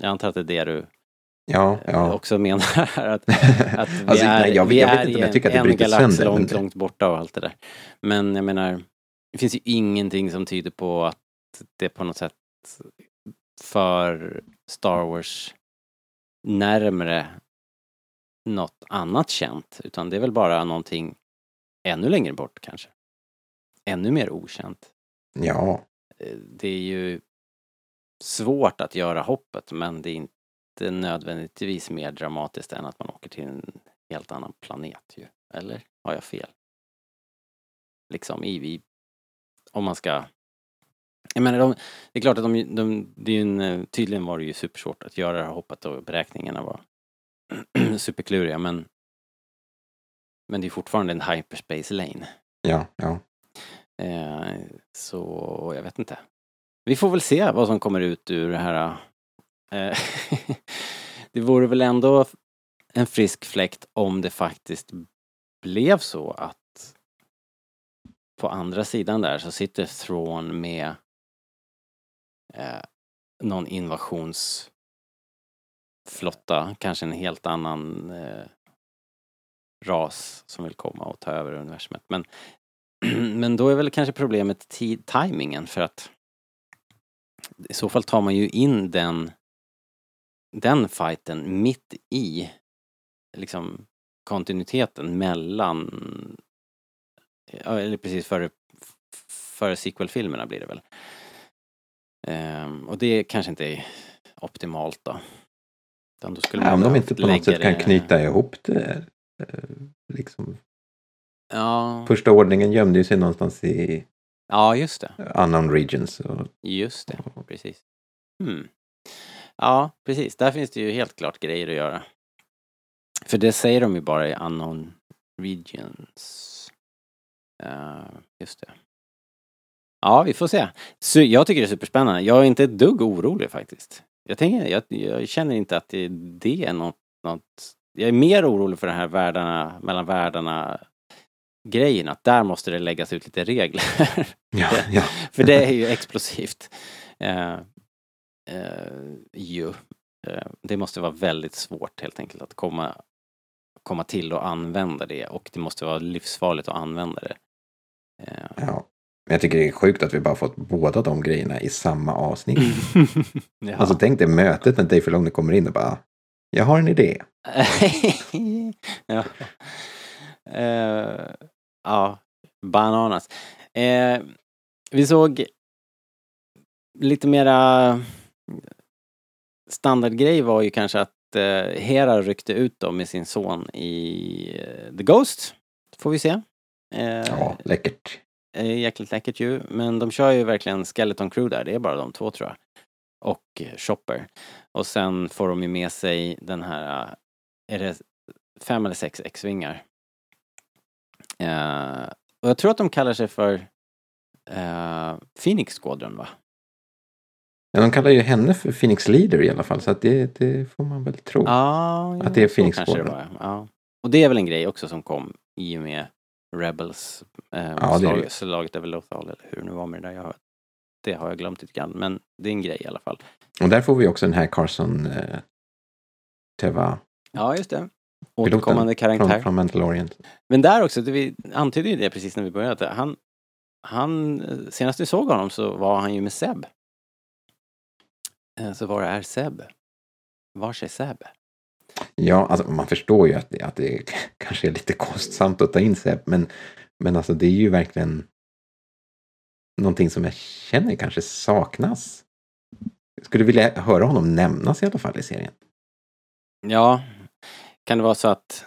jag antar att det är det du Ja, eh, ja. också menar. (laughs) Att, att vi Alltså, är, nej, jag- vi jag vet är inte om i jag en, tycker att det en galax sönder, långt, men- långt borta och allt det där. Men jag menar, det finns ju ingenting som tyder på att det på något sätt för Star Wars närmre något annat känt. Utan det är väl bara någonting ännu längre bort kanske. Ännu mer okänt. ja. Eh, Det är ju svårt att göra hoppet men det är inte nödvändigtvis mer dramatiskt än att man åker till en helt annan planet ju. Eller har jag fel? Liksom i, i om man ska jag menar, de, det är klart att de, de, det är en, eh, tydligen var det ju supersvårt att göra det här hoppet och beräkningarna var (clears throat) superkluriga men men det är fortfarande en hyperspace lane. Ja, ja. Eh, så jag vet inte. Vi får väl se vad som kommer ut ur det här. Eh, (laughs) det vore väl ändå en frisk fläkt om det faktiskt blev så att på andra sidan där så sitter Thrawn med eh, någon invasionsflotta, kanske en helt annan eh, ras som vill komma och ta över universumet. Men, (clears throat) men då är väl kanske problemet tid, timingen för att i så fall tar man ju in den den fighten mitt i liksom kontinuiteten mellan eller precis före före sequel-filmerna blir det väl. Ehm, och det kanske inte är optimalt då. Utan då skulle ja om de inte på något sätt kan det- knyta ihop det. eh, Liksom. Ja, Första ordningen gömde ju sig någonstans i ja just det. unknown regions. Och, Just det, precis. Hmm. Ja, precis. Där finns det ju helt klart grejer att göra. För det säger de ju bara i unknown regions. Eh, just det. Ja, vi får se. Så jag tycker det är superspännande. Jag är inte ett dugg orolig faktiskt. Jag, tänker, jag, jag känner inte att det, det är något, något... Jag är mer orolig för den här världarna, mellan världarna grejen, att där måste det läggas ut lite regler. (laughs) ja, ja. För det är ju explosivt. Eh, eh, ju. Eh, det måste vara väldigt svårt helt enkelt att komma, komma till och använda det och det måste vara livsfarligt att använda det. Ja. Men jag tycker det är sjukt att vi bara fått båda de grejerna i samma avsnitt. (laughs) ja. Alltså tänk dig mötet när Dave Filoni kommer in och bara Jag har en idé. (laughs) ja. Eh, ja, bananas. Eh, vi såg lite mera standardgrej var ju kanske att eh, Hera ryckte ut då med sin son i The Ghost. Får vi se. Eh, Ja, läckert. är jäkligt läckert ju. Men de kör ju verkligen Skeleton Crew där. Det är bara de två tror jag. Och eh, Chopper. Och sen får de ju med sig den här, eh, är det fem eller sex X-vingar? Eh, och jag tror att de kallar sig för eh, Phoenix Squadron va? Ja, de kallar ju henne för Phoenix Leader i alla fall så att det, det får man väl tro. Ja, Att det är Phoenix kanske det Squadron. var, ja. Och det är väl en grej också som kom i och med Rebels. Eh, Ja, slag, slaget över Lothal eller hur det nu var med det där. Jag det har jag glömt lite grann. Men det är en grej i alla fall. Och där får vi också den här Carson eh, Teva Ja, just det. Återkommande karaktär. från, från Mandalorian. Men där också, vi antydde ju det precis när vi började. att Han, han, senast vi såg honom så var han ju med Seb. Eh, Så var är Seb? Vars är Seb? Ja, alltså man förstår ju att det, att det (laughs) kanske är lite kostsamt att ta in Seb, men, men alltså det är ju verkligen någonting som jag känner kanske saknas. Jag skulle vilja höra honom nämnas i alla fall i serien. Ja, kan det vara så att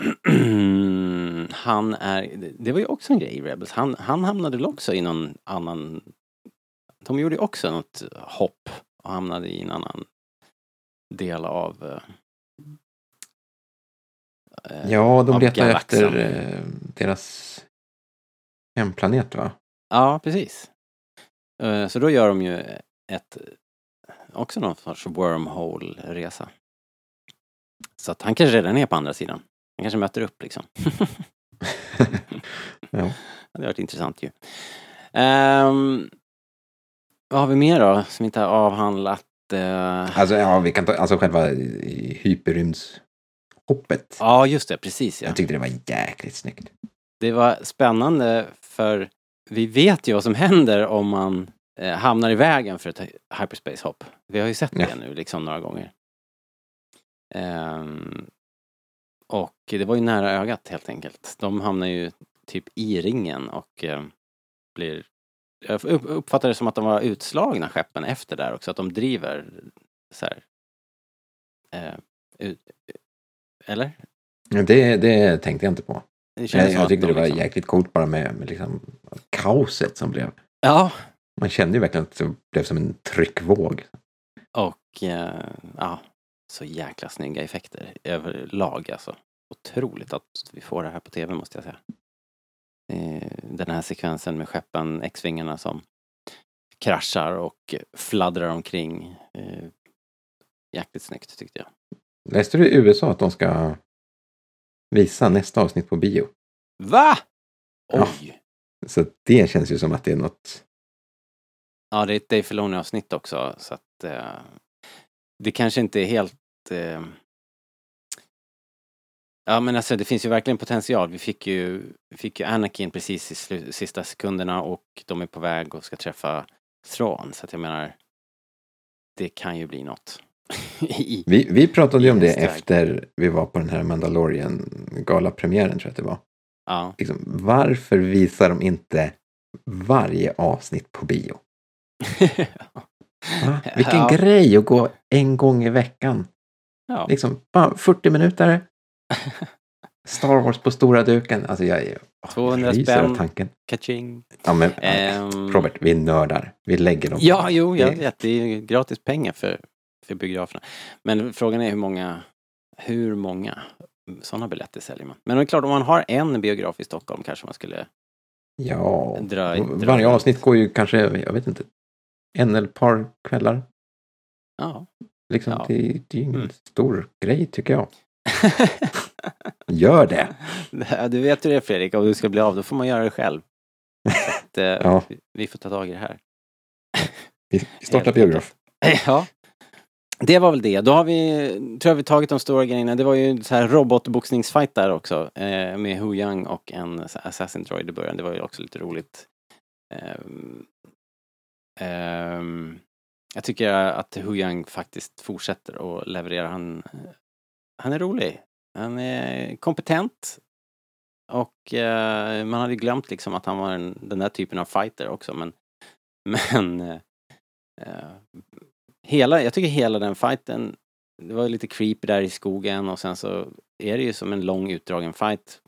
(clears throat) han är, det var ju också en grej i Rebels, han, han hamnade väl också i någon annan, de gjorde ju också något hopp och hamnade i en annan del av eh, Ja, de letar galaxen. efter eh, deras hemplanet va? Ja, precis. Eh, Så då gör de ju ett, också någon sorts wormhole-resa. Så att han kanske redan är på andra sidan. Han kanske möter upp liksom. (laughs) Ja. Det hade varit intressant ju. Ehm, vad har vi mer då som vi inte har avhandlat? Eh, Alltså, ja, vi kan ta, alltså själva hyperrymdshoppet. ja, just det, precis ja. Jag tyckte det var jäkligt snyggt. Det var spännande för vi vet ju vad som händer om man eh, hamnar i vägen för ett hyperspace-hopp. Vi har ju sett Ja. det nu liksom några gånger. Ehm, och det var ju nära ögat helt enkelt. De hamnar ju typ i ringen och eh, blir... Jag upp- uppfattar det som att de var utslagna skeppen efter där också, att de driver så här. Eh, ut, eller? Det, det tänkte jag inte på. Det Jag, jag tyckte de det var liksom- jäkligt coolt bara med, med liksom kaoset som blev. Ja, Man kände ju verkligen att det blev som en tryckvåg. Och eh, ja, så jäkla snygga effekter överlag alltså. Otroligt att vi får det här på tv måste jag säga. Eh, Den här sekvensen med skeppen, X-vingarna som kraschar och fladdrar omkring. Eh, Jäkligt snyggt tyckte jag. Läste du i USA att de ska visa nästa avsnitt på bio? Va? Ja. Oj! Så det känns ju som att det är något... Ja, det är ett Dave Filoni-avsnitt också så att eh, det kanske inte är helt eh, Ja men alltså det finns ju verkligen potential. Vi fick ju, fick ju Anakin precis i slu, sista sekunderna och de är på väg och ska träffa Thrawn. Så att jag menar, det kan ju bli något. Vi, vi pratade ju om det efter vi var på den här Mandalorian-galapremiären tror jag att det var. ja. Liksom, varför visar de inte varje avsnitt på bio? (laughs) Va? Vilken Ja. grej att gå en gång i veckan. ja. Liksom, bara 40 minuter. Star Wars på stora duken. Alltså jag, jag 200 ryser av spänn. tanken. Kaching. Ja, men, Ehm. Robert, vi nördar. Vi lägger dem. Ja, jo, jag vet. Det är gratis pengar för, för biograferna. Men frågan är hur många, hur många sådana biljetter säljer man? Men det är klart, om man har en biograf i Stockholm kanske man skulle... Ja, Dra- dra varje runt. avsnitt går ju kanske, jag vet inte, en eller ett par kvällar. Ja. Liksom, Ja. det, det är ju ingen Mm. stor grej tycker jag. (laughs) Gör det! Du vet hur det är Fredrik, om du ska bli av då får man göra det själv. Att, eh, (laughs) Ja. vi- får ta tag i det här. Vi startar biograf. (laughs) Ja. Det var väl det. Då har vi, tror jag vi tagit de stora grejerna. Det var ju så här robotboxningsfight där också. Eh, med Hu Yang och en Assassin Droid i början. Det var ju också lite roligt. Ehm, ehm, jag tycker att Hu Yang faktiskt fortsätter att leverera. Han, eh, han är rolig. Han är kompetent. Och eh, man hade glömt liksom att han var en, den där typen av fighter också. Men, (laughs) men eh, hela, jag tycker hela den fighten, det var lite creepy där i skogen och sen så är det ju som en lång utdragen fight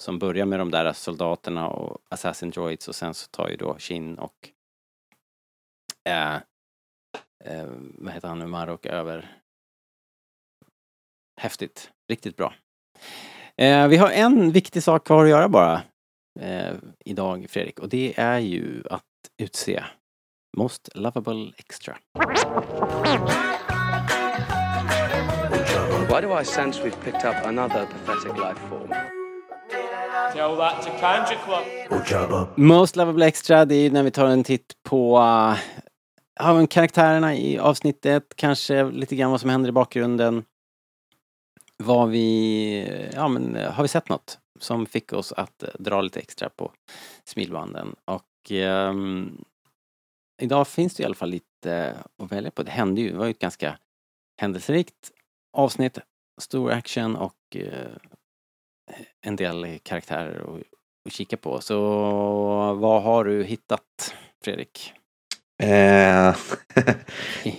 som börjar med de där soldaterna och assassin droids och sen så tar ju då Shin och äh, äh, vad heter han nu, Marok över. Häftigt, riktigt bra. Eh, vi har en viktig sak kvar att göra bara eh, idag Fredrik och det är ju att utse Most Lovable Extra. Why do I sense we've picked up another pathetic life form? Tell that to Kanja Club. Most Lovable Extra, det är när vi tar en titt på uh, ja, men karaktärerna i avsnittet, kanske lite grann vad som händer i bakgrunden. Vad vi, ja men har vi sett något som fick oss att eh, dra lite extra på smilbanden? Och ehm, idag finns det i alla fall lite att välja på. Det hände ju, det var ju ett ganska händelserikt avsnitt, stor action och eh, en del karaktärer att, att kika på. Så vad har du hittat, Fredrik? Eh,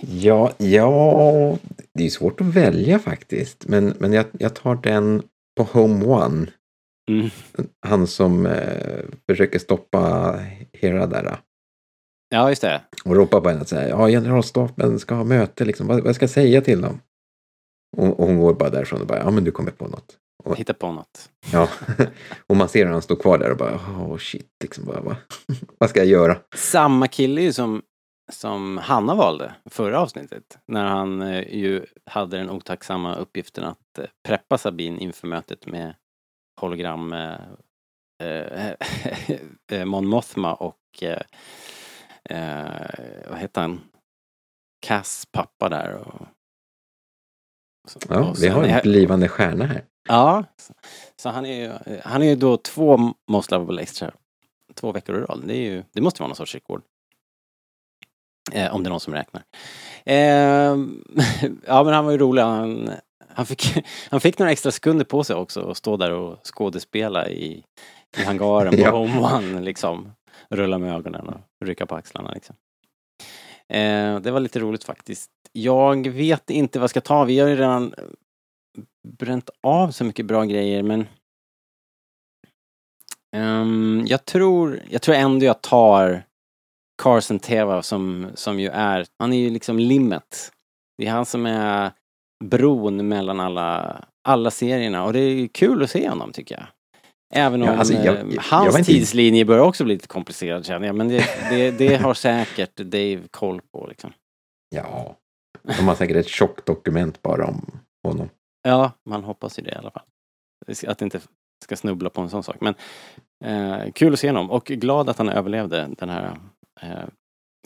(laughs) ja, ja, det är svårt att välja faktiskt. Men, men jag, jag tar den på Home One. Mm. Han som eh, försöker stoppa Hera där. Ja, just det. Och ropar på henne att säga, ja, generalstaben ska ha möte liksom. Vad, vad ska jag säga till dem? Och, och hon går bara därifrån och bara, ja men du kommer på något. Och, Hitta på något. ja, (laughs) och man ser hur han står kvar där och bara, oh shit, liksom bara, vad, (laughs) vad ska jag göra? Samma kille ju som, som Hanna valde förra avsnittet. När han eh, ju hade den otacksamma uppgiften att eh, preppa Sabine inför mötet med hologram eh, eh, (laughs) Mon Mothma och eh, eh, vad heter han? Cass pappa där. Och, så- Ja, och vi har är- en blivande stjärna här. Ja, så- så han är ju, han är ju då två Most Lovable Extra två veckor i rad. Det, är ju, det måste vara någon sorts rekord. Eh, om det är någon som räknar. Eh, (laughs) ja men han var ju rolig. Han, han, fick, (laughs) han fick några extra sekunder på sig också att stå där och skådespela i, i hangaren (laughs) på Ja. One liksom. Rulla med ögonen och rycka på axlarna liksom. Eh, det var lite roligt faktiskt. Jag vet inte vad jag ska ta. Vi har ju redan eh, bränt av så mycket bra grejer men um, jag tror, jag tror ändå jag tar Carson Teva som, som ju är, han är ju liksom limmet. Det är han som är bron mellan alla, alla serierna och det är kul att se honom tycker jag. Även om Ja, alltså, jag- eh, jag- jag hans inte- tidslinje börjar också bli lite komplicerad känner jag men det, det, det har säkert Dave koll på liksom. Ja, de har säkert ett tjockt dokument bara om honom. Ja, man hoppas ju det i alla fall. Att inte ska snubbla på en sån sak. Men eh, kul att se honom och glad att han överlevde den här eh,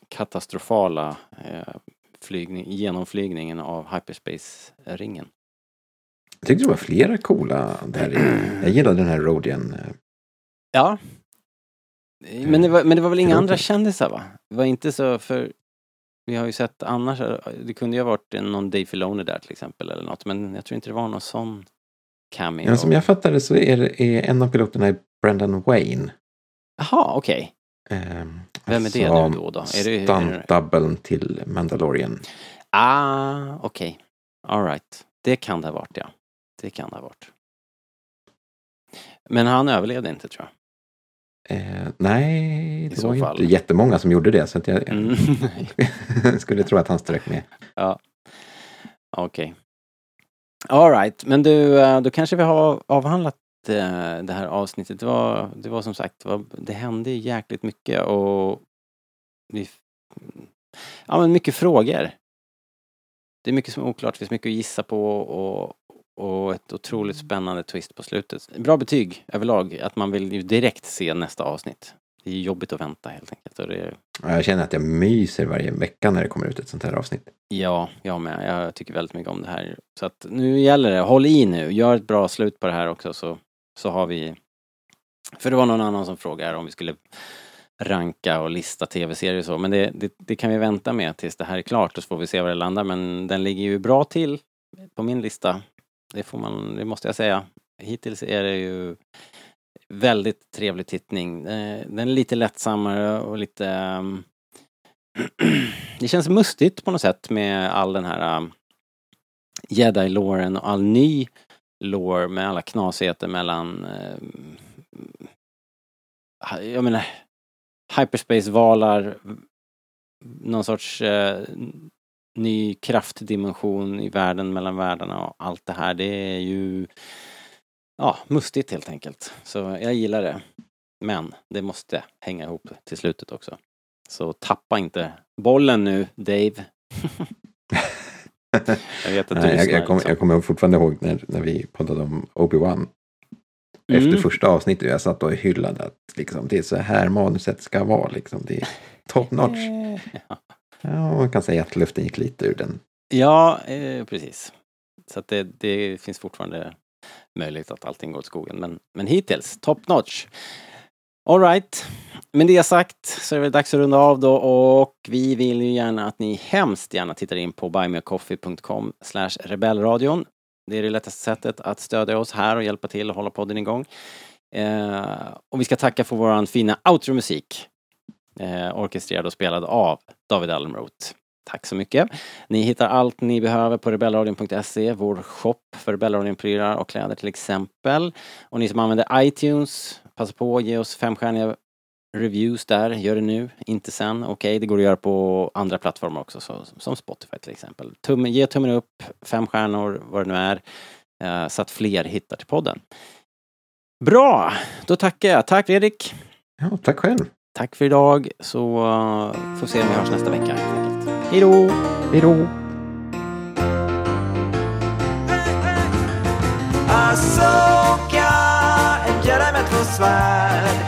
katastrofala eh, flygning, genomflygningen av hyperspace-ringen. Jag tyckte det var flera coola där i. Jag gillade den här Rodian. eh, Ja. Men det var, men det var väl inga andra kändisar va? Det var inte så för vi har ju sett annars, det kunde ju ha varit någon Dave Filoni där till exempel eller något men jag tror inte det var någon sån cameo. Ja, som jag fattade så är, det, är en av piloterna Brendan Wayne. Jaha, okej. Ehm, Vem är det nu då? då? Stunt-doublen till Mandalorian. Ah, okej. All right. Det kan det ha varit, ja. Det kan det ha varit. Men han överlevde inte, tror jag. Eh, nej, det var fall. inte jättemånga som gjorde det. Så att jag, Mm. (laughs) skulle tro att han strök med. ja. Okej. All right. Men du, eh, då kanske vi har avhandlat eh, det här avsnittet. Det var, det var som sagt, det, var, det hände jäkligt mycket och vi, ja men mycket frågor. Det är mycket som är oklart, det finns mycket att gissa på och, och ett otroligt spännande twist på slutet. Bra betyg överlag, att man vill ju direkt se nästa avsnitt. Det är jobbigt att vänta helt enkelt. Och det, Ja, Jag känner att jag myser varje vecka när det kommer ut ett sånt här avsnitt. Ja, jag med. Jag tycker väldigt mycket om det här. Så att nu gäller det, håll i nu, gör ett bra slut på det här också så, så har vi... För det var någon annan som frågade om vi skulle ranka och lista tv-serier och så, men det, det, det kan vi vänta med tills det här är klart och så får vi se var det landar. Men den ligger ju bra till på min lista. Det får man, det måste jag säga. Hittills är det ju väldigt trevlig tittning. Eh, den är lite lättsammare och lite... Ehm, (clears throat) det känns mustigt på något sätt med all den här ehm, Jedi-låren och all ny lore med alla knasigheter mellan ehm, jag menar hyperspace-valar någon sorts eh, ny kraftdimension i världen mellan världarna och allt det här. Det är ju ja, mustigt helt enkelt. Så jag gillar det. Men det måste hänga ihop till slutet också. Så tappa inte bollen nu, Dave. (laughs) jag vet att du Nej, jag, jag, kommer, liksom. jag kommer fortfarande ihåg när, när vi poddade om Obi-Wan. Efter Mm. första avsnittet jag satt och hyllade att liksom, det är så här manuset ska vara. Liksom. Det är top notch. (laughs) Ja. Ja, man kan säga att luften gick lite ur den. Ja, eh, precis. Så att det, det finns fortfarande möjlighet att allting går åt skogen. Men, men hittills, top notch. Alright, med det sagt så är det dags att runda av då och vi vill ju gärna att ni hemskt gärna tittar in på buymeacoffee.com slash rebellradion. Det är det lättaste sättet att stödja oss här och hjälpa till att hålla podden igång. Eh, och vi ska tacka för våran fina outro-musik. Eh, orkestrerad och spelad av David Almroth. Tack så mycket. Ni hittar allt ni behöver på rebellradion.se, vår shop för Rebellradion-prylar och kläder till exempel. Och ni som använder iTunes, passa på att ge oss femstjärniga reviews där, gör det nu, inte sen. Okej, okay, det går att göra på andra plattformar också, så, som Spotify till exempel. Tum, ge tummen upp, fem stjärnor, vad det nu är, eh, så att fler hittar till podden. Bra, då tackar jag. Tack Fredrik! Ja, tack själv! Tack för idag, så uh, får vi se om vi hörs nästa vecka. Hej då! Hej då! Asoka, en jedi med två svärd